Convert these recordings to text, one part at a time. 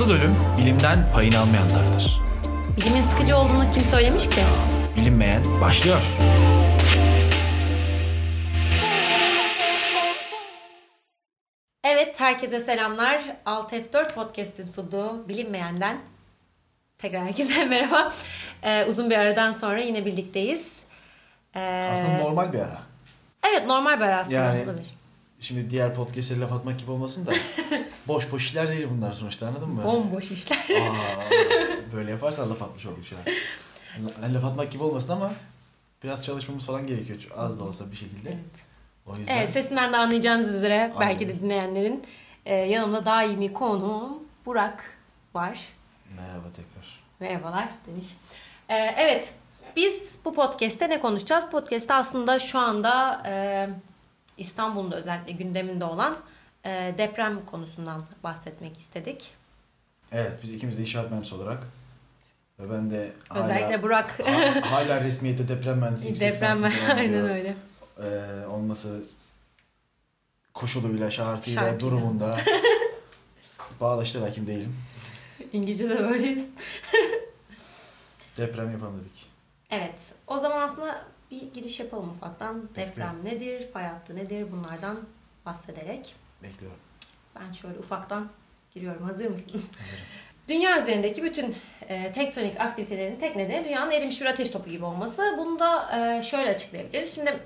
Asıl ölüm bilimden payını almayanlardır. Bilimin sıkıcı olduğunu kim söylemiş ki? Bilinmeyen başlıyor. Evet, herkese selamlar. Alt F4 Podcast'in sunduğu Bilinmeyen'den tekrar herkese merhaba. Ee, uzun bir aradan sonra yine birlikteyiz. Ee, Aslında normal bir ara. evet, normal bir ara aslında. Yani- olabilir. Şimdi diğer podcast'e laf atmak gibi olmasın da boş boş işler değil bunlar sonuçta anladın mı? Bomboş işler. Aa, böyle yaparsan laf atmış olduk şu an. Yani laf atmak gibi olmasın ama biraz çalışmamız falan gerekiyor. Az da olsa bir şekilde. O yüzden Evet, sesinden de anlayacağınız üzere belki de Aynen. dinleyenlerin e, yanımda daimi konuğum Burak var. merhaba tekrar. Merhabalar demiş. Ee, evet biz bu podcast'te ne konuşacağız? Podcast'te aslında şu anda e, İstanbul'un da özellikle gündeminde olan e, deprem konusundan bahsetmek istedik. Evet biz ikimiz de inşaat mühendisi olarak ve ben de hala, Özellikle Burak ha- hala resmiyette deprem mühendisiyim. deprem 88 devam aynen öyle. Ee, olması koşuluyla, şartıyla, Şartıyla. durumunda bağdaştır hakim değilim. İngilizce'de böyleyiz. Deprem yapalım dedik. Evet o zaman aslında bir giriş yapalım ufaktan. Deprem nedir, fay hattı nedir bunlardan bahsederek. Bekliyorum. Ben şöyle ufaktan giriyorum. Hazır mısın? Dünya üzerindeki bütün e, tektonik aktivitelerin tek nedeni dünyanın erimiş bir ateş topu gibi olması. Bunu da e, şöyle açıklayabiliriz. Şimdi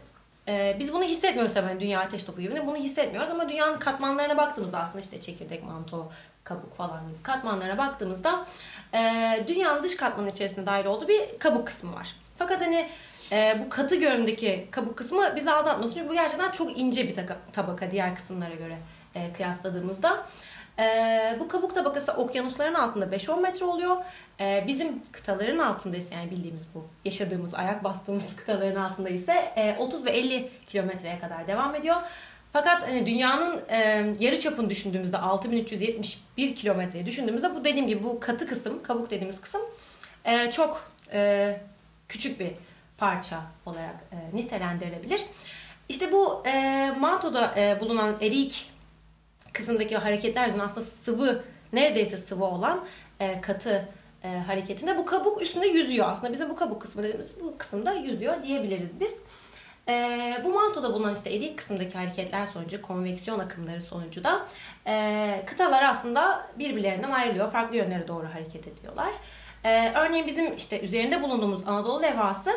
e, biz bunu hissetmiyoruz tabii hani dünya ateş topu gibi. Bunu hissetmiyoruz ama dünyanın katmanlarına baktığımızda aslında işte çekirdek, manto, kabuk falan gibi katmanlarına baktığımızda e, dünyanın dış katmanı içerisinde dahil olduğu bir kabuk kısmı var. Fakat hani e, bu katı görünümdeki kabuk kısmı bizi aldatmasın. Çünkü bu gerçekten çok ince bir tabaka diğer kısımlara göre e, kıyasladığımızda. E, bu kabuk tabakası okyanusların altında 5-10 metre oluyor. E, bizim kıtaların altında ise yani bildiğimiz bu yaşadığımız, ayak bastığımız kıtaların altında ise e, 30 ve 50 kilometreye kadar devam ediyor. Fakat hani dünyanın e, yarı çapını düşündüğümüzde 6371 kilometreyi düşündüğümüzde bu dediğim gibi bu katı kısım, kabuk dediğimiz kısım e, çok e, küçük bir parça olarak e, nitelendirilebilir. İşte bu e, mantoda e, bulunan erik kısımdaki hareketler yüzünden aslında sıvı, neredeyse sıvı olan e, katı e, hareketinde bu kabuk üstünde yüzüyor aslında. Bize bu kabuk kısmı dediğimiz bu kısımda yüzüyor diyebiliriz biz. E, bu mantoda bulunan işte erik kısımdaki hareketler sonucu, konveksiyon akımları sonucu da e, kıtalar aslında birbirlerinden ayrılıyor. Farklı yönlere doğru hareket ediyorlar. E, örneğin bizim işte üzerinde bulunduğumuz Anadolu levhası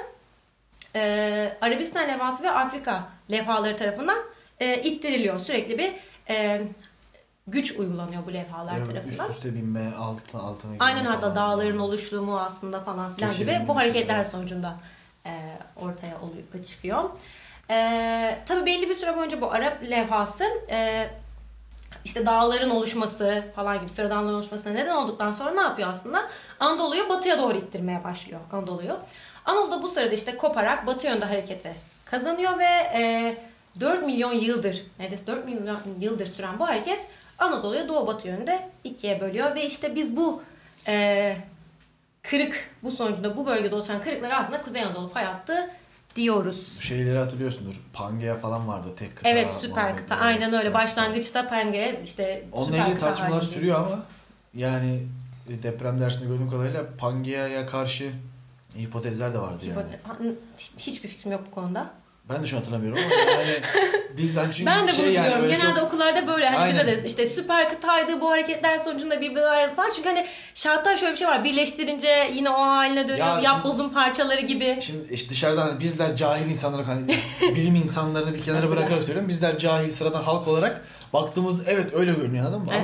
e, Arabistan levhası ve Afrika levhaları tarafından e, ittiriliyor. Sürekli bir e, güç uygulanıyor bu levhalar Yani tarafından. üst üste binme, altına altına girme Aynen hatta falan. dağların oluşumu aslında falan filan gibi bu hareketler evet. sonucunda e, ortaya oluyor, çıkıyor. E, tabii belli bir süre boyunca bu Arap levhası e, işte dağların oluşması falan gibi sıra dağların oluşmasına neden olduktan sonra ne yapıyor aslında? Anadolu'yu batıya doğru ittirmeye başlıyor Anadolu'yu. Anadolu da bu sırada işte koparak batı yönde harekete kazanıyor ve e, 4 milyon yıldır, neredeyse 4 milyon yıldır süren bu hareket Anadolu'yu doğu batı yönde ikiye bölüyor ve işte biz bu e, kırık, bu sonucunda bu bölgede oluşan kırıkları aslında Kuzey Anadolu fay hattı diyoruz. Bu şeyleri hatırlıyorsundur. Pangea falan vardı tek kıta. Evet süper kıta. Aynen öyle. kıta. Başlangıçta Penge işte Onunla süper ilgili tartışmalar halinde. sürüyor ama yani e, deprem dersinde gördüğüm kadarıyla Pangea'ya karşı hipotezler de vardı yani. Ha, Hiçbir fikrim yok bu konuda. Ben de şu an hatırlamıyorum ama yani bizden çünkü ben de şey bunu yani biliyorum. böyle Genelde çok okullarda böyle hani bize Aynen. de işte süper kıtaydı bu hareketler sonucunda birbirine ayrıldı falan. Çünkü hani şartlar şöyle bir şey var. Birleştirince yine o haline dönüyor. Ya Yap şimdi- bozum parçaları gibi. Şimdi işte dışarıdan hani bizler cahil insanlar hani bilim insanlarını bir kenara bırakarak söylüyorum. Bizler cahil sıradan halk olarak baktığımız evet öyle görünüyor anladın mı? Evet.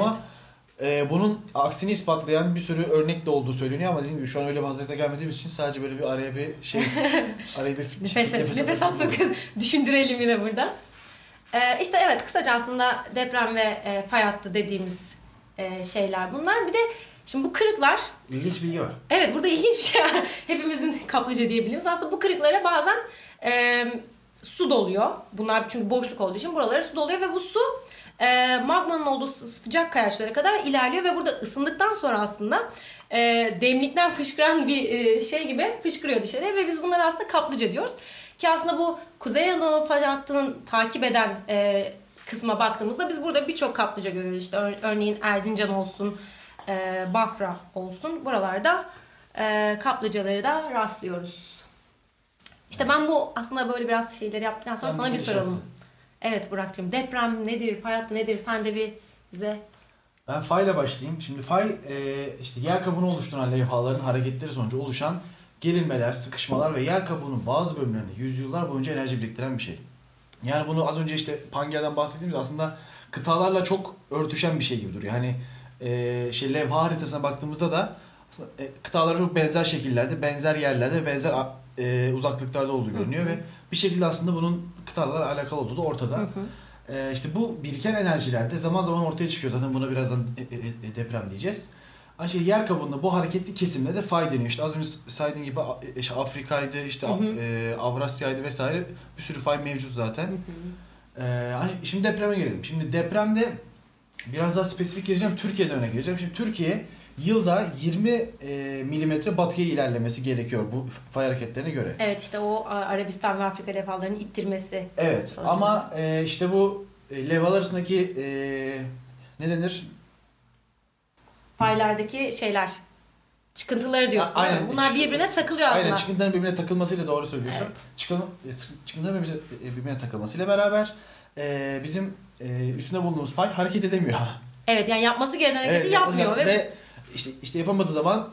Ama e, bunun aksini ispatlayan bir sürü örnek de olduğu söyleniyor ama dediğim gibi şu an öyle bir hazırlıkta gelmediğimiz için sadece böyle bir araya bir şey araya bir Nefes, nefes, nefes al sakın. Düşündürelim yine burada. Ee, işte evet kısaca aslında deprem ve e, fay hattı dediğimiz e, şeyler bunlar. Bir de şimdi bu kırıklar İlginç bilgi var. Evet burada ilginç bir şey. Hepimizin kaplıca diyebiliriz. Aslında bu kırıklara bazen e, su doluyor. Bunlar çünkü boşluk olduğu için buralara su doluyor ve bu su e, magmanın olduğu sı- sıcak kayaçlara kadar ilerliyor ve burada ısındıktan sonra aslında e, demlikten fışkıran bir e, şey gibi fışkırıyor dışarıya ve biz bunları aslında kaplıca diyoruz. Ki aslında bu Kuzey Anadolu fay hattının takip eden e, kısma baktığımızda biz burada birçok kaplıca görüyoruz. İşte ör- örneğin Erzincan olsun, e, Bafra olsun. Buralarda e, kaplıcaları da rastlıyoruz. İşte ben bu aslında böyle biraz şeyleri yaptıktan sonra Ben sana bir soralım. Evet Burak'cığım deprem nedir, fay hattı nedir? Sen de bir bize Ben fayla başlayayım. Şimdi fay e, işte yer kabuğunu oluşturan levhaların hareketleri sonucu oluşan gerilmeler, sıkışmalar ve yer kabuğunun bazı bölümlerinde yüzyıllar boyunca enerji biriktiren bir şey. Yani bunu az önce işte Pangea'dan bahsettiğimiz aslında kıtalarla çok örtüşen bir şey gibi duruyor. Yani e, şey levha haritasına baktığımızda da aslında, e, kıtalara çok benzer şekillerde, benzer yerlerde, benzer e, uzaklıklarda olduğu görünüyor Hı hı. ve bir şekilde aslında bunun kıtalarla alakalı olduğu da ortada. Hı hı. Ee, işte bu biriken enerjiler de zaman zaman ortaya çıkıyor. Zaten buna birazdan e- e- e- deprem diyeceğiz. Aynı şey yer kabuğunda bu hareketli kesimde de fay deniyor. İşte az önce saydığım gibi işte Afrika'ydı, işte Hı hı. e, Avrasya'ydı vesaire bir sürü fay mevcut zaten. Hı hı. Hani şimdi depreme gelelim. Şimdi depremde biraz daha spesifik gireceğim. Türkiye'den örnek vereceğim. Şimdi Türkiye yılda 20 e, milimetre batıya ilerlemesi gerekiyor bu fay hareketlerine göre. Evet işte o Arabistan ve Afrika levhalarının ittirmesi. Evet Sonucunda. ama e, işte bu e, levhalar arasındaki e, ne denir? Faylardaki şeyler. Çıkıntıları diyorsun. Aynen. mi? Bunlar birbirine takılıyor aslında. Aynen çıkıntıların birbirine takılmasıyla doğru söylüyorsun. Evet. Çıkın, çıkıntıların birbirine, takılmasıyla beraber e, bizim e, üstünde bulunduğumuz fay hareket edemiyor. Evet yani yapması gereken hareketi Evet, yapmıyor. ve, Ve, işte işte yapamadığı zaman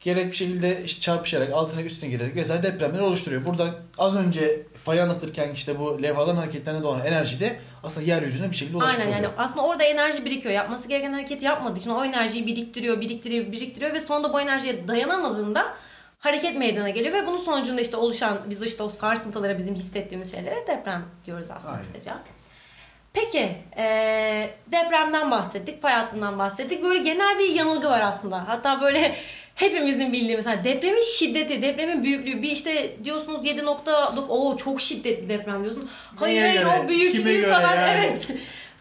gerek bir şekilde işte çarpışarak altına üstüne girerek vesaire depremleri oluşturuyor. Burada az önce fayı anlatırken işte bu levhaların hareketlerine doğan enerji de aslında yeryüzüne bir şekilde ulaşmış Aynen yani oluyor. aslında orada enerji birikiyor. Yapması gereken hareketi yapmadığı için o enerjiyi biriktiriyor, biriktiriyor, biriktiriyor ve sonunda bu enerjiye dayanamadığında hareket meydana geliyor ve bunun sonucunda işte oluşan biz işte o sarsıntılara bizim hissettiğimiz şeylere deprem diyoruz aslında Aynen. kısaca. Peki eee, depremden bahsettik, fay hattından bahsettik. Böyle genel bir yanılgı var aslında. Hatta böyle hepimizin bildiği mesela depremin şiddeti, depremin büyüklüğü. Bir işte diyorsunuz 7.9 o çok şiddetli deprem diyorsun. Hayır Neye hayır göre? o büyüklüğü Kime falan yani? evet.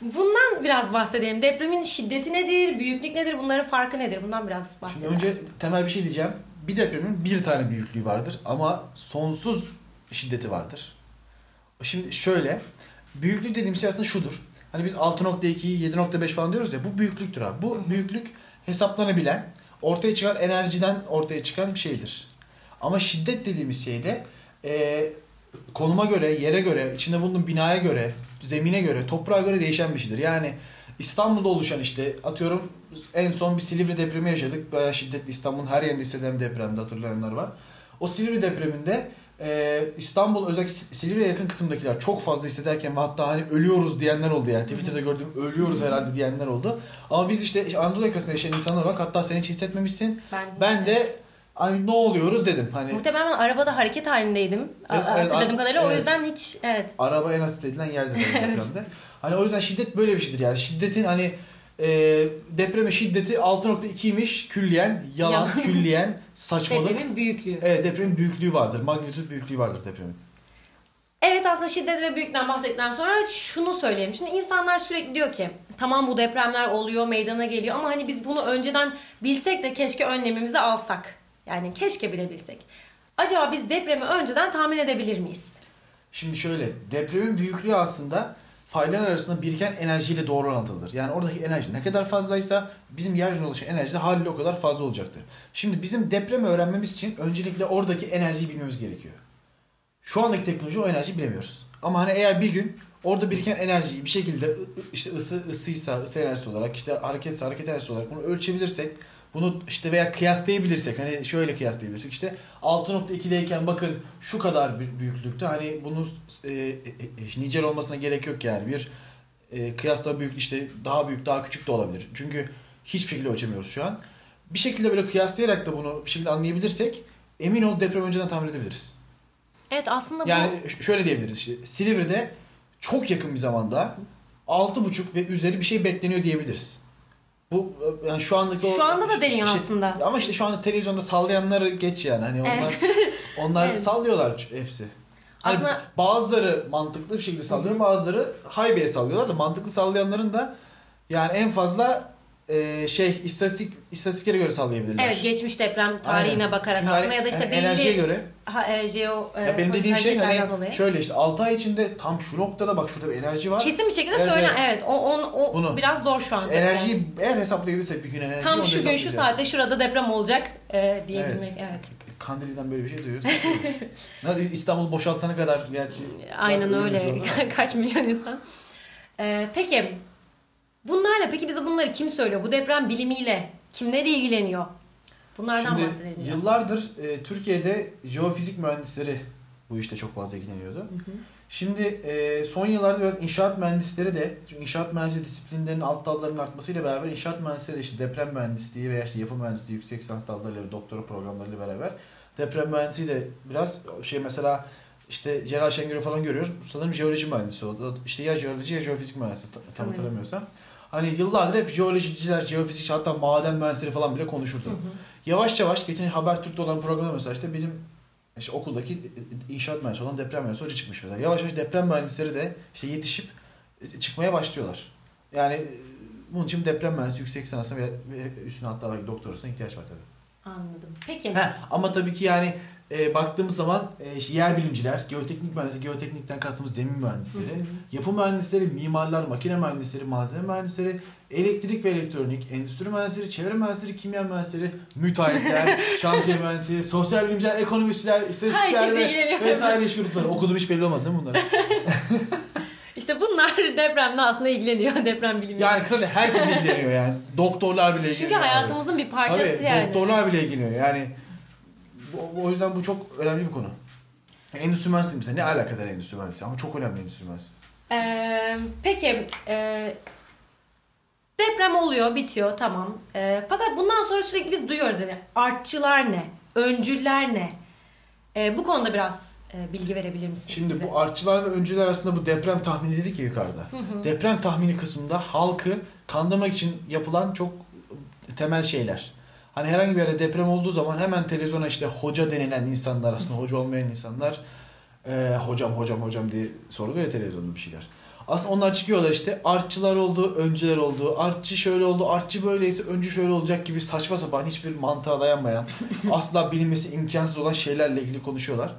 Bundan biraz bahsedelim. Depremin şiddeti nedir, büyüklük nedir, bunların farkı nedir? Bundan biraz bahsedelim. önce temel bir şey diyeceğim. Bir depremin bir tane büyüklüğü vardır ama sonsuz şiddeti vardır. Şimdi şöyle, büyüklük dediğim şey aslında şudur. Hani biz 6.2, 7.5 falan diyoruz ya bu büyüklüktür abi. Bu büyüklük hesaplanabilen, ortaya çıkan enerjiden ortaya çıkan bir şeydir. Ama şiddet dediğimiz şey de e, konuma göre, yere göre, içinde bulunduğun binaya göre, zemine göre, toprağa göre değişen bir şeydir. Yani İstanbul'da oluşan işte atıyorum en son bir Silivri depremi yaşadık. Bayağı şiddetli İstanbul'un her yerinde hisseden depremde hatırlayanlar var. O Silivri depreminde e, İstanbul özellikle Silivri'ye yakın kısımdakiler çok fazla hissederken ve hatta hani ölüyoruz diyenler oldu yani. Twitter'da gördüğüm ölüyoruz herhalde diyenler oldu. Ama biz işte Anadolu yakasında yaşayan insanlar bak hatta sen hiç hissetmemişsin. ben, Ben de hani ne oluyoruz dedim. Hani Muhtemelen arabada hareket halindeydim. Evet, evet, Hatırladığım kadarıyla. O evet. yüzden hiç evet. araba en az hissedilen yerdir depremde. Hani o yüzden şiddet böyle bir şeydir yani. Şiddetin hani e, depremin şiddeti 6.2'ymiş külliyen, yalan, Yalan. külliyen, saçmalık. Depremin büyüklüğü. Evet depremin büyüklüğü vardır. Magnitüt büyüklüğü vardır depremin. Evet aslında şiddet ve büyüklükten bahsettikten sonra şunu söyleyeyim. Şimdi insanlar sürekli diyor ki tamam bu depremler oluyor meydana geliyor ama hani biz bunu önceden bilsek de keşke önlemimizi alsak. Yani keşke bile bilsek. Acaba biz depremi önceden tahmin edebilir miyiz? Şimdi şöyle depremin büyüklüğü aslında faylar arasında biriken enerjiyle doğru orantılıdır. Yani oradaki enerji ne kadar fazlaysa bizim yeryüzüne oluşan enerji de haliyle o kadar fazla olacaktır. Şimdi bizim depremi öğrenmemiz için öncelikle oradaki enerjiyi bilmemiz gerekiyor. Şu andaki teknoloji o enerjiyi bilemiyoruz. Ama hani eğer bir gün orada biriken enerjiyi bir şekilde işte ısı ısıysa ısı enerjisi olarak işte hareketse hareket enerjisi olarak bunu ölçebilirsek bunu işte veya kıyaslayabilirsek hani şöyle kıyaslayabilirsek işte 6.2'deyken bakın şu kadar büyüklükte hani bunun e, e, e, nicel olmasına gerek yok yani bir e, kıyasla büyük işte daha büyük daha küçük de olabilir. Çünkü hiçbir şekilde ölçemiyoruz şu an. Bir şekilde böyle kıyaslayarak da bunu bir şekilde anlayabilirsek emin ol deprem önceden tahmin edebiliriz. Evet aslında bu Yani şöyle diyebiliriz işte Silivri'de çok yakın bir zamanda 6.5 ve üzeri bir şey bekleniyor diyebiliriz. Bu e, yani şu andaki o Şu anda da şey- deniyor şey- aslında. Ama işte şu anda televizyonda sallayanları geç yani. Hani onlar Evet. onlar Evet. sallıyorlar ç- hepsi. Hani Aslında- bazıları mantıklı bir şekilde sallıyor, bazıları haybeye sallıyorlar da mantıklı sallayanların da yani en fazla e, şey istatistik istatistiklere göre sallayabilirler. Evet geçmiş deprem tarihine Aynen. bakarak Çünkü aslında hani ya da işte enerjiye belli göre. ha, e, jeo e, Ya benim dediğim şey hani dolayı. şöyle işte 6 ay içinde tam şu noktada bak şurada bir enerji var. Kesin bir şekilde Evet, söyle. evet. Evet. O, o, o Bunu. biraz zor şu an. İşte enerjiyi eğer hesaplayabilirsek bir gün enerjiyi Tam şu gün şu saatte şurada deprem olacak e, diyebilmek. Evet. Kandili'den böyle bir şey duyuyoruz. Hadi İstanbul boşaltana kadar gerçi. Aynen öyle. Kaç milyon insan. E, peki bunlarla peki bize bunları kim söylüyor? Bu deprem bilimiyle kimler ilgileniyor? Bunlardan Şimdi bahsedelim. biraz. yıllardır e, Türkiye'de jeofizik mühendisleri bu işte çok fazla ilgileniyordu. Şimdi e, son yıllarda biraz inşaat mühendisleri de çünkü inşaat mühendisliği disiplinlerinin alt dallarının artmasıyla beraber inşaat mühendisleri de işte deprem mühendisliği veya işte yapı mühendisliği yüksek lisans dallarıyla ve doktora programlarıyla beraber deprem mühendisliği de biraz şey mesela işte Celal Şengör'ü falan görüyoruz. Sanırım jeoloji mühendisi oldu. İşte ya jeoloji ya jeofizik mühendisi ta- tam hatırlamıyorsam. Hani yıllardır hep jeolojiciler, jeofizikçi hatta maden mühendisleri falan bile konuşurdu. Hı hı. Yavaş yavaş geçen Habertürk'te olan programda mesela işte bizim işte okuldaki inşaat mühendisi olan deprem mühendisi hoca çıkmış mesela. Yavaş yavaş deprem mühendisleri de işte yetişip e, çıkmaya başlıyorlar. Yani e, bunun için deprem mühendisi yüksek lisansına ve, üstüne hatta belki doktorasına ihtiyaç var tabii. Anladım. Peki. Heh, ama tabii ki yani e, baktığımız zaman e, işte yer bilimciler, geoteknik mühendisi, geoteknikten kastımız zemin mühendisleri, yapı mühendisleri, mimarlar, makine mühendisleri, malzeme mühendisleri, elektrik ve elektronik, endüstri mühendisleri, çevre mühendisleri, kimya mühendisleri, müteahhitler, şantiye mühendisleri, sosyal bilimciler, ekonomistler, istatistikçiler Herkes ve vesaire iş grupları. Okudum hiç belli olmadı değil mi bunlar? İşte bunlar depremle aslında ilgileniyor. Deprem bilimi. Yani kısaca herkes ilgileniyor yani. Doktorlar bile ilgileniyor. Çünkü hayatımızın bir parçası Tabii, yani. doktorlar bile ilgileniyor. Yani o yüzden bu çok önemli bir konu. Endüstri mühendisliği mesela ne alakadar endüstri mühendisliği ama çok önemli endüstri mühendisliği. Ee, peki e, deprem oluyor, bitiyor tamam. E, fakat bundan sonra sürekli biz duyuyoruz yani artçılar ne, öncüller ne? E, bu konuda biraz e, bilgi verebilir misin? Şimdi bize? bu artçılar ve öncüler arasında bu deprem tahmini dedik ya yukarıda. Deprem tahmini kısmında halkı kandırmak için yapılan çok temel şeyler. Hani herhangi bir yerde deprem olduğu zaman hemen televizyona işte hoca denilen insanlar aslında hoca olmayan insanlar e, hocam hocam hocam diye soruluyor ya televizyonda bir şeyler. Aslında onlar çıkıyorlar işte artçılar oldu, öncüler oldu, artçı şöyle oldu, artçı böyleyse öncü şöyle olacak gibi saçma sapan hiçbir mantığa dayanmayan, asla bilinmesi imkansız olan şeylerle ilgili konuşuyorlar.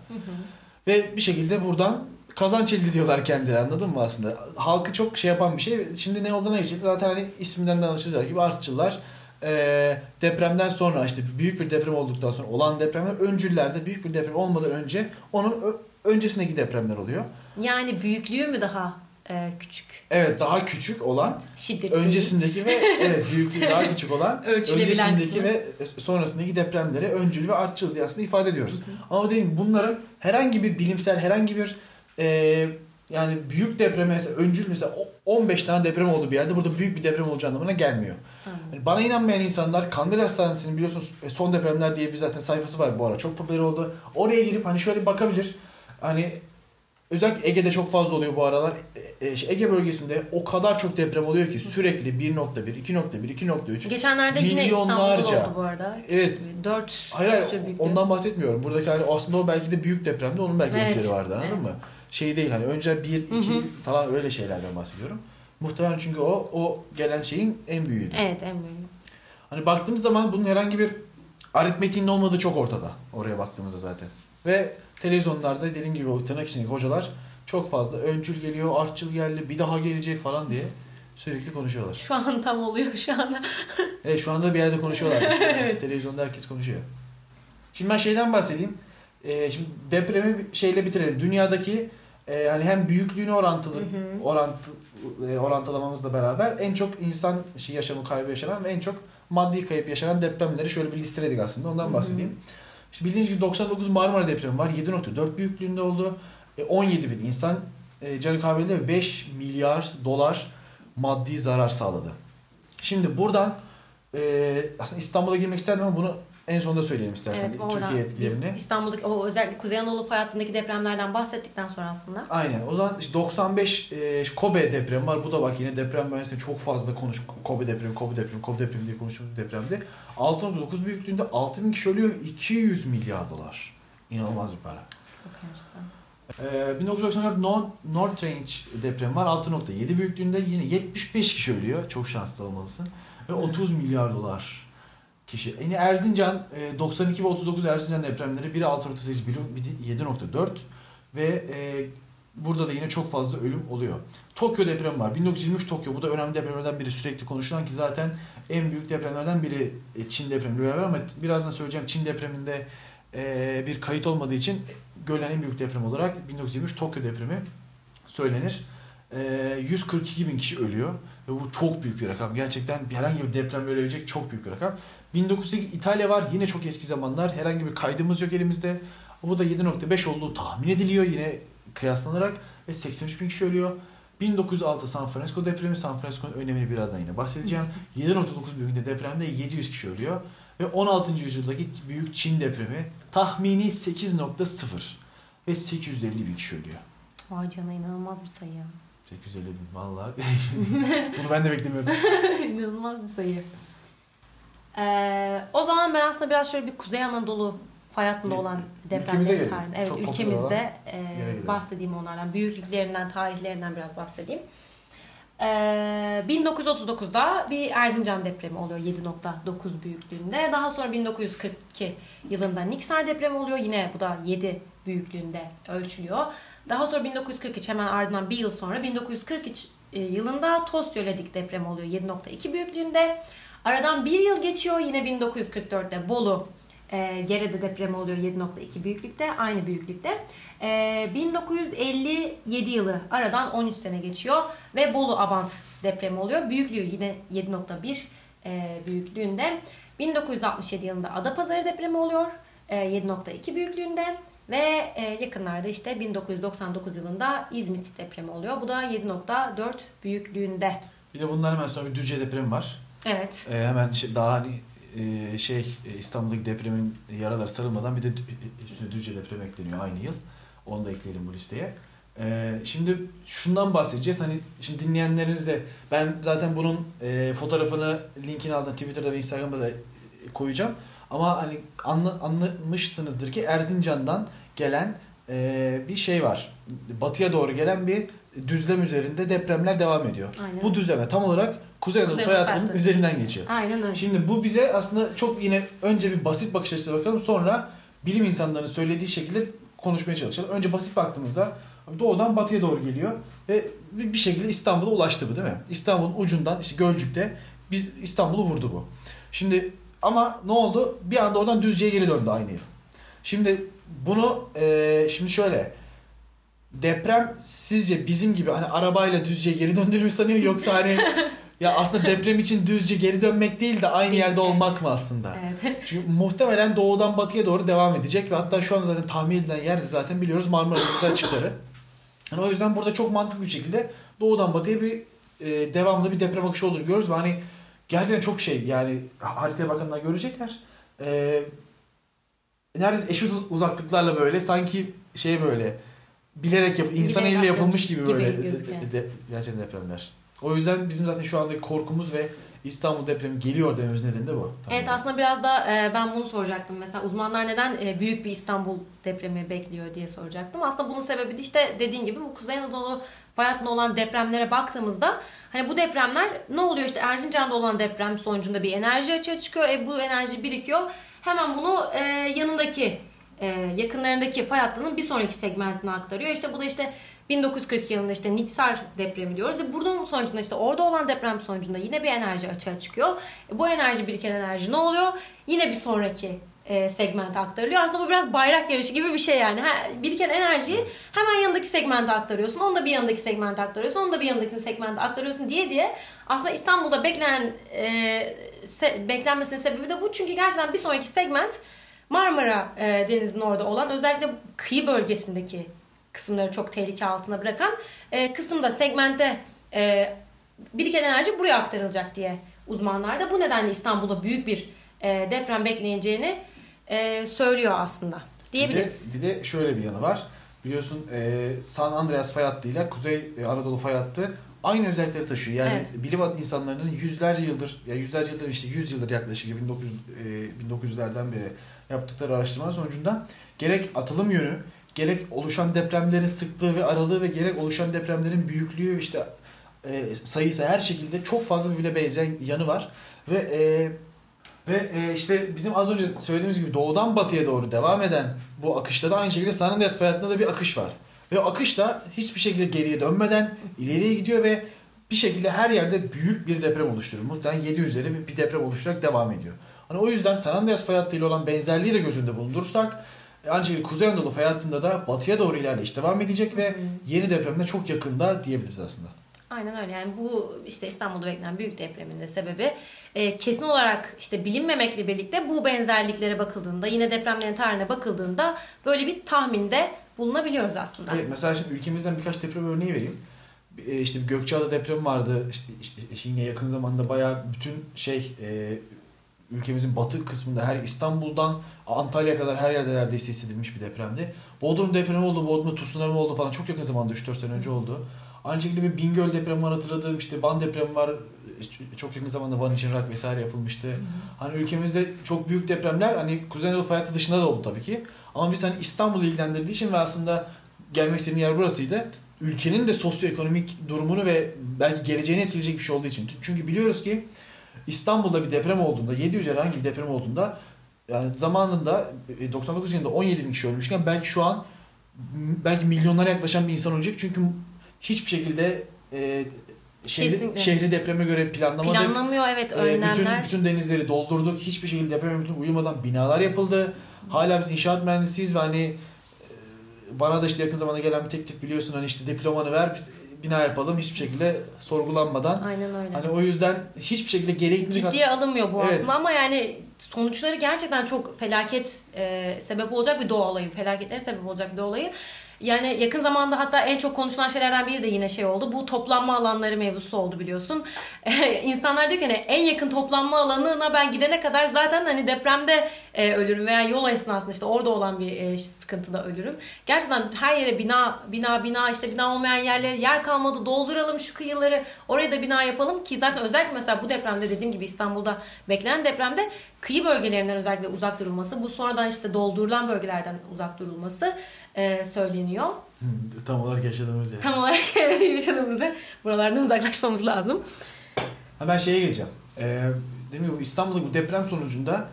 Ve bir şekilde buradan kazanç elde ediyorlar kendileri anladın mı aslında? Halkı çok şey yapan bir şey. Şimdi ne olduğuna geçecek. Zaten hani isminden de anlaşılacağı gibi artçılar e, depremden sonra işte büyük bir deprem olduktan sonra olan depremler öncüllerde büyük bir deprem olmadan önce onun öncesindeki depremler oluyor. Yani büyüklüğü mü daha e, küçük? Evet daha küçük olan Şiddetli. öncesindeki ve evet büyüklüğü daha küçük olan öncesindeki ve sonrasındaki depremleri öncül ve artçıl diye aslında ifade ediyoruz. Ama dediğim gibi bunların herhangi bir bilimsel herhangi bir e, yani büyük depreme mesela öncül mesela o- 15 tane deprem oldu bir yerde burada büyük bir deprem olacağı anlamına gelmiyor. Yani bana inanmayan insanlar Kandil Hastanesi'nin biliyorsunuz e, son depremler diye bir zaten sayfası var bu ara çok popüler oldu. Oraya girip hani şöyle bakabilir. Hani özellikle Ege'de çok fazla oluyor bu aralar. E, e, Ege bölgesinde o kadar çok deprem oluyor ki sürekli 1.1, 2.1, 2.3. Geçenlerde yine. İstanbul'da oldu bu arada. Evet. 4 Hayır hayır ondan bahsetmiyorum. Buradaki hani aslında o belki de büyük depremde onun belki Evet, vardı anladın evet. mı? Şey değil hani önce 1, 2 Hı hı. falan öyle şeylerden bahsediyorum. Muhtemelen çünkü o o gelen şeyin en büyüğüydü. Evet en büyüğü. Hani baktığımız zaman bunun herhangi bir aritmetiğinin olmadığı çok ortada. Oraya baktığımızda zaten. Ve televizyonlarda dediğim gibi o tırnak içindeki hocalar çok fazla öncül geliyor, artçıl geldi, bir daha gelecek falan diye sürekli konuşuyorlar. Şu an tam oluyor şu anda. Evet şu anda bir yerde konuşuyorlar. Televizyonda herkes konuşuyor. Şimdi ben şeyden bahsedeyim. Ee, şimdi depremi şeyle bitirelim. Dünyadaki e, hani hem büyüklüğünü orantılı Hı hı. orantı e, orantılamamızla beraber en çok insan şey yaşamı kaybı yaşanan ve en çok maddi kayıp yaşanan depremleri şöyle bir listeledik aslında. Ondan Hı hı. bahsedeyim. Şimdi bildiğiniz gibi 99 Marmara depremi var. 7.4 büyüklüğünde oldu. E, 17 bin insan e, canı kaybedildi ve 5 milyar dolar maddi zarar sağladı. Şimdi buradan e, aslında İstanbul'a girmek isterdim ama bunu en sonunda söyleyelim istersen. Evet, Türkiye etkilerini. İstanbul'daki o özellikle Kuzey Anadolu fay hattındaki depremlerden bahsettikten sonra aslında. Aynen. O zaman işte 95 e, Kobe depremi var. Bu da bak yine deprem mühendisliğinde çok fazla konuş Kobe depremi, Kobe depremi, Kobe depremi diye konuştuğumuz bir depremdi. 6.9 büyüklüğünde 6000 kişi ölüyor. 200 milyar dolar. İnanılmaz bir para. Ee, 1994 North, Northrange depremi var. 6.7 büyüklüğünde yine 75 kişi ölüyor. Çok şanslı olmalısın. ve 30 milyar dolar kişi. Erzincan e, 92 ve 39 Erzincan depremleri biri 6.8 biri 7.4 ve e, burada da yine çok fazla ölüm oluyor. Tokyo depremi var. 1923 Tokyo. Bu da önemli depremlerden biri. Sürekli konuşulan ki zaten en büyük depremlerden biri e, Çin depremi beraber ama birazdan söyleyeceğim Çin depreminde e, bir kayıt olmadığı için görülen en büyük deprem olarak 1923 Tokyo depremi söylenir. E, 142 bin kişi ölüyor ve bu çok büyük bir rakam. Gerçekten herhangi bir deprem ölebilecek çok büyük bir rakam. 1908 İtalya var. Yine çok eski zamanlar. Herhangi bir kaydımız yok elimizde. Bu da 7.5 olduğu tahmin ediliyor yine kıyaslanarak ve 83 bin kişi ölüyor. 1906 San Francisco depremi. San Francisco'nun önemini birazdan yine bahsedeceğim. 7.9 büyüklüğünde depremde 700 kişi ölüyor. Ve 16. yüzyıldaki büyük Çin depremi tahmini 8.0 ve 850 bin kişi ölüyor. Vay canına inanılmaz bir sayı. 850 bin vallahi. Bunu ben de beklemiyordum. inanılmaz bir sayı. Ee, o zaman ben aslında biraz şöyle bir Kuzey Anadolu fay hattında olan depremlerin tarihini, evet Çok ülkemizde e, bahsedeyim onlardan. Büyüklüklerinden, tarihlerinden biraz bahsedeyim. Ee, 1939'da bir Erzincan depremi oluyor 7.9 büyüklüğünde. Daha sonra 1942 yılında Niksar depremi oluyor. Yine bu da 7 büyüklüğünde ölçülüyor. Daha sonra 1943 hemen ardından bir yıl sonra 1943 e, yılında Tosyöledik depremi oluyor 7.2 büyüklüğünde. Aradan bir yıl geçiyor yine 1944'te Bolu e, Gerede depremi oluyor 7.2 büyüklükte aynı büyüklükte. E, 1957 yılı aradan 13 sene geçiyor ve Bolu Abant depremi oluyor. Büyüklüğü yine 7.1 e, büyüklüğünde. 1967 yılında Adapazarı depremi oluyor e, 7.2 büyüklüğünde. Ve e, yakınlarda işte 1999 yılında İzmit depremi oluyor. Bu da 7.4 büyüklüğünde. Bir de bundan hemen sonra bir Düzce depremi var. Evet. Ee, hemen şey, daha hani e, şey e, İstanbul'daki depremin yaraları sarılmadan bir de üstüne Düzce depremi ekleniyor aynı yıl. Onu da ekleyelim bu listeye. Ee, şimdi şundan bahsedeceğiz. Hani şimdi dinleyenleriniz de ben zaten bunun e, fotoğrafını linkini aldım Twitter'da ve Instagram'da da koyacağım. Ama hani anla, anlamışsınızdır ki Erzincan'dan gelen e, bir şey var. Batıya doğru gelen bir düzlem üzerinde depremler devam ediyor. Aynen. Bu düzleme tam olarak Kuzey Anadolu Kuzey fay üzerinden geçiyor. Aynen öyle. Şimdi bu bize aslında çok yine önce bir basit bakış açısına bakalım sonra bilim insanlarının söylediği şekilde konuşmaya çalışalım. Önce basit baktığımızda doğudan batıya doğru geliyor ve bir bir şekilde İstanbul'a ulaştı bu değil mi? İstanbul'un ucundan işte Gölcük'te biz İstanbul'u vurdu bu. Şimdi ama ne oldu? Bir anda oradan Düzce'ye geri döndü aynı yıl. Şimdi bunu eee, şimdi şöyle deprem sizce bizim gibi hani arabayla Düzce'ye geri döndüğünü sanıyor yoksa hani ya aslında deprem için Düzce geri dönmek değil de aynı yerde olmak mı aslında? Evet. Çünkü muhtemelen doğudan batıya doğru devam edecek ve hatta şu an zaten tahmin edilen yer de zaten biliyoruz Marmara Denizi açıkları. Yani o yüzden burada çok mantıklı bir şekilde doğudan batıya bir e, devamlı bir deprem akışı olur görüyoruz ve hani gerçekten çok şey yani haritaya bakanlar görecekler. E, neredeyse eşit uzaklıklarla böyle sanki şey böyle bilerek yap insan Bilerek eliyle yapılmış gibi yapılmış böyle gibi gözüküyor. de, gerçekten depremler. O yüzden bizim zaten şu andaki korkumuz ve İstanbul depremi geliyor dememiz nedeni de bu. Evet aslında biraz da e, ben bunu soracaktım. Mesela uzmanlar neden e, büyük bir İstanbul depremi bekliyor diye soracaktım. Aslında bunun sebebi de işte dediğin gibi bu Kuzey Anadolu fay hattında olan depremlere baktığımızda hani bu depremler ne oluyor işte Erzincan'da olan deprem sonucunda bir enerji açığa çıkıyor. E, bu enerji birikiyor. Hemen bunu e, yanındaki e, yakınlarındaki fay hattının bir sonraki segmentine aktarıyor. İşte bu da işte 1940 yılında işte Niksar depremi diyoruz. E bunun sonucunda işte orada olan deprem sonucunda yine bir enerji açığa çıkıyor. E bu enerji biriken enerji ne oluyor? Yine bir sonraki e, segmente aktarılıyor. Aslında bu biraz bayrak yarışı gibi bir şey yani. Ha, biriken enerjiyi hemen yanındaki segmente aktarıyorsun. Onu da bir yanındaki segmente aktarıyorsun. Onu da bir yanındaki segmente aktarıyorsun diye diye. Aslında İstanbul'da beklenen e, se- beklenmesinin sebebi de bu. Çünkü gerçekten bir sonraki segment Marmara e, Denizi'nin orada olan özellikle kıyı bölgesindeki kısımları çok tehlike altına bırakan e, kısımda segmente e, biriken enerji buraya aktarılacak diye uzmanlar da bu nedenle İstanbul'da büyük bir e, deprem bekleyeceğini e, söylüyor aslında diyebiliriz. Bir de, bir de şöyle bir yanı var. Biliyorsun e, San Andreas fay hattıyla Kuzey e, Anadolu fay hattı aynı özellikleri taşıyor. Yani Evet. bilim insanlarının yüzlerce yıldır, ya yüzlerce yıldır işte 100 yıldır yaklaşık 1900 e, 1900'lerden beri yaptıkları araştırmalar sonucunda gerek atılım yönü, gerek oluşan depremlerin sıklığı ve aralığı ve gerek oluşan depremlerin büyüklüğü işte e, sayısı her şekilde çok fazla birbirine benzeyen yanı var. Ve e, ve e, işte bizim az önce söylediğimiz gibi doğudan batıya doğru devam eden bu akışta da aynı şekilde San Andreas Fayatı'nda da bir akış var. Ve o akış da hiçbir şekilde geriye dönmeden ileriye gidiyor ve bir şekilde her yerde büyük bir deprem oluşturuyor. Muhtemelen 7 üzeri bir- deprem oluşturarak devam ediyor. Hani o yüzden San Andreas fay hattı ile olan benzerliği de göz önünde bulundurursak e, aynı şekilde Kuzey Anadolu fay hattında da batıya doğru ilerleyiş devam edecek ve yeni depremde çok yakında diyebiliriz aslında. Aynen öyle. Yani bu işte İstanbul'da beklenen büyük depremin de sebebi e, kesin olarak işte bilinmemekle birlikte bu benzerliklere bakıldığında yine depremlerin tarihine bakıldığında böyle bir tahminde bulunabiliyoruz aslında. Evet mesela şimdi ülkemizden birkaç deprem örneği vereyim. E, İşte Gökçeada depremi vardı. İşte yine yakın zamanda bayağı bütün şey e, ülkemizin batı kısmında her İstanbul'dan Antalya'ya kadar her yerde neredeyse hissedilmiş bir depremdi. Bodrum depremi oldu, Bodrum'da tsunami oldu falan çok yakın zamanda 3-4 sene önce oldu. Aynı şekilde bir Bingöl depremi var hatırladığım işte Van depremi var. Çok yakın zamanda Van için rak vesaire yapılmıştı. Hani ülkemizde çok büyük depremler hani Kuzey Anadolu fay hattı dışında da oldu tabii ki. Ama biz hani İstanbul'u ilgilendirdiği için ve aslında gelmek istediğim yer burasıydı. Ülkenin de sosyoekonomik durumunu ve belki geleceğini etkileyecek bir şey olduğu için. Çünkü biliyoruz ki İstanbul'da bir deprem olduğunda, 7 üzeri herhangi bir deprem olduğunda yani zamanında e, 99 yılında 17 bin kişi ölmüşken belki şu an belki milyonlara yaklaşan bir insan ölecek. Çünkü hiçbir şekilde e, şehri, Kesinlikle. şehri depreme göre planlamadık. Planlamıyor evet Ee, bütün, önlemler. bütün denizleri doldurduk. Hiçbir şekilde deprem bütün uyumadan binalar yapıldı. Hala biz inşaat mühendisiyiz ve hani e, bana da işte yakın zamanda gelen bir teklif biliyorsun hani işte diplomanı ver biz bina yapalım hiçbir şekilde sorgulanmadan. Aynen öyle. Hani o yüzden hiçbir şekilde gerekli Ciddiye alınmıyor bu Evet. aslında ama yani sonuçları gerçekten çok felaket e, sebep olacak bir doğa olayı. Felaketlere sebep olacak bir doğa olayı. Yani yakın zamanda hatta en çok konuşulan şeylerden biri de yine şey oldu. Bu toplanma alanları mevzusu oldu biliyorsun. İnsanlar diyor ki hani en yakın toplanma alanına ben gidene kadar zaten hani depremde e, ölürüm veya yol esnasında işte orada olan bir e, sıkıntıda ölürüm. Gerçekten her yere bina bina bina işte bina olmayan yerlere yer kalmadı dolduralım şu kıyıları oraya da bina yapalım ki zaten özellikle mesela bu depremde dediğim gibi İstanbul'da beklenen depremde kıyı bölgelerinden özellikle uzak durulması bu sonradan işte doldurulan bölgelerden uzak durulması e, söyleniyor. Tam olarak yaşadığımız yer. Tam olarak yaşadığımızda buralardan uzaklaşmamız lazım. Ha ben şeye geleceğim. Ee, demin bu İstanbul'da bu deprem sonucunda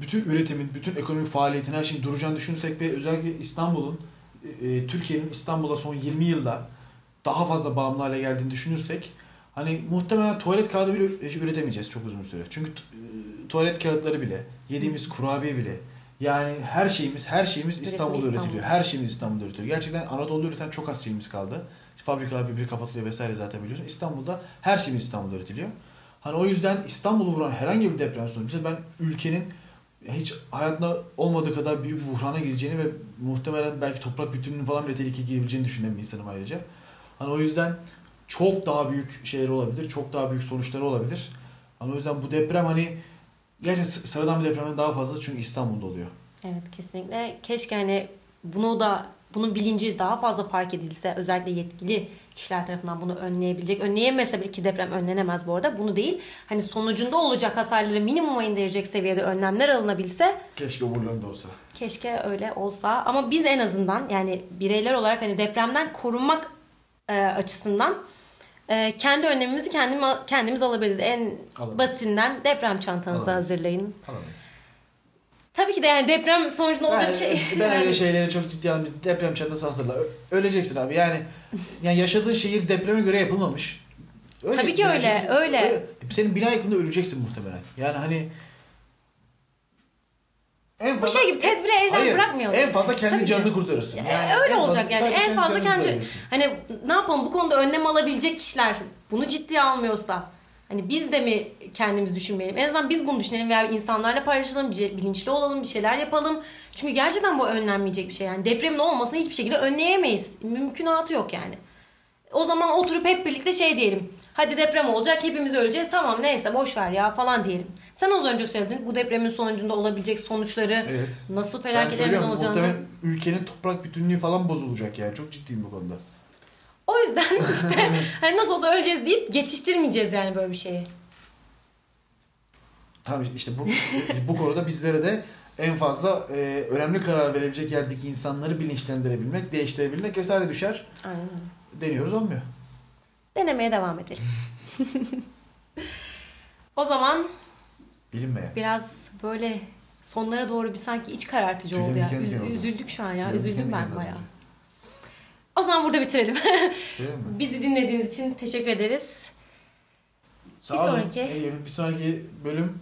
bütün üretimin, bütün ekonomik faaliyetin her şeyin duracağını düşünürsek ve özellikle İstanbul'un, e, Türkiye'nin İstanbul'a son 20 yılda daha fazla bağımlı hale geldiğini düşünürsek hani muhtemelen tuvalet kağıdı bile üretemeyeceğiz çok uzun süre. Çünkü e, tuvalet kağıtları bile, yediğimiz kurabiye bile yani her şeyimiz her şeyimiz Üretimi İstanbul'da İstanbul. üretiliyor. Her şeyimiz İstanbul'da üretiliyor. Gerçekten Anadolu'da üreten çok az şeyimiz kaldı. Fabrikalar birbiri kapatılıyor vesaire zaten biliyorsun. İstanbul'da her şeyimiz İstanbul'da üretiliyor. Hani o yüzden İstanbul'u vuran herhangi bir deprem sonucu ben ülkenin hiç hayatında olmadığı kadar büyük bir buhrana gireceğini ve muhtemelen belki toprak bütünlüğünün falan bile tehlikeye girebileceğini düşünen bir insanım ayrıca. Hani o yüzden çok daha büyük şeyler olabilir, çok daha büyük sonuçları olabilir. Hani o yüzden bu deprem hani gerçekten sı- sıradan bir depremden daha fazla çünkü İstanbul'da oluyor. Evet kesinlikle. Keşke hani bunu da bunun bilinci daha fazla fark edilse özellikle yetkili kişiler tarafından bunu önleyebilecek. Önleyemese bile ki deprem önlenemez bu arada. Bunu değil. Hani sonucunda olacak hasarları minimuma indirecek seviyede önlemler alınabilse Keşke umurlarında olsa. keşke öyle olsa. Ama biz en azından yani bireyler olarak hani depremden korunmak e, açısından e, kendi önlemimizi kendim, kendimiz alabiliriz. En Alamayız. basitinden deprem çantanızı Alamayız. hazırlayın. Alamayız. Tabii ki de yani deprem sonucunda olacak bir şey. ben öyle Yani- şeyleri çok ciddi aldım. Deprem çantası hazırla. Öleceksin abi. Yani yani yaşadığın şehir depreme göre yapılmamış. Tabii ki öyle, yaşadığın- öyle. Senin bina yakında öleceksin muhtemelen. Yani hani en Bu şey gibi tedbiri elden Hayır, bırakmayalım. En fazla kendi Tabii canını kurtarırsın. Ya, Yani öyle olacak yani. En fazla kendi kurtarırsın. hani ne yapalım bu konuda önlem alabilecek kişiler bunu ciddiye almıyorsa hani biz de mi kendimiz düşünmeyelim? En azından biz bunu düşünelim veya insanlarla paylaşalım, bir- bilinçli olalım, bir şeyler yapalım. Çünkü gerçekten bu önlenmeyecek bir şey yani. Depremin olmasını hiçbir şekilde önleyemeyiz. Mümkünatı yok yani. O zaman oturup hep birlikte şey diyelim. Hadi deprem olacak hepimiz öleceğiz tamam neyse boş ver ya falan diyelim. Sen az önce söyledin bu depremin sonucunda olabilecek sonuçları Evet. nasıl felaketlerin olacağını. muhtemelen ülkenin toprak bütünlüğü falan bozulacak yani. Çok ciddiyim bu konuda. O yüzden işte hani nasıl olsa öleceğiz deyip geçiştirmeyeceğiz yani böyle bir şeyi. Tamam işte bu bu konuda bizlere de en fazla e, önemli karar verebilecek yerdeki insanları bilinçlendirebilmek, değiştirebilmek vesaire düşer. Aynen. Deniyoruz olmuyor. denemeye devam edelim. o zaman Bilinmeyen. biraz böyle sonlara doğru bir sanki iç karartıcı Tüylerim oldu ya. diken diken Üz- oldu. üzüldük şu an ya. Tüylerim Üzüldüm diken ben diken bayağı. oldu. O zaman burada bitirelim. Değil mi? Bizi dinlediğiniz için teşekkür ederiz. Sağ Bir olun. sonraki- Ee, Bir sonraki bölüm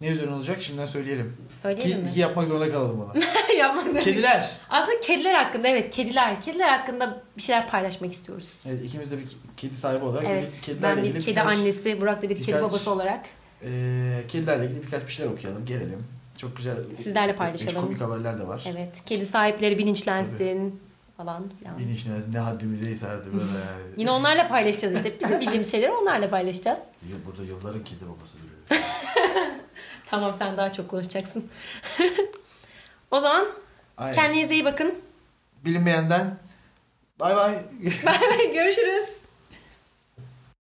ne üzerine olacak şimdiden söyleyelim. Söyleyelim Ki, mi? ki yapmak zorunda kalalım bunu. Yapmak üzere. Kediler. Aslında kediler hakkında evet kediler. Kediler hakkında bir şeyler paylaşmak istiyoruz. Evet ikimiz de bir kedi sahibi olarak Evet. kedilerle Ben bir ilgili kedi birkaç, annesi, Burak da bir kedi birkaç- babası olarak e, kedilerle ilgili birkaç bir şeyler okuyalım. Gelelim. Çok güzel. Sizlerle paylaşalım. Komik haberler de var. evet kedi sahipleri bilinçlensin falan filan. Bilinçli ne haddimize isardı böyle yani. Yine onlarla paylaşacağız işte. Bizim bildiğimiz şeyleri onlarla paylaşacağız. Burada yılların kedi babası duruyor. Tamam sen daha çok konuşacaksın. o zaman Aynen. kendinize iyi bakın. Bilinmeyenden bay bay. Görüşürüz.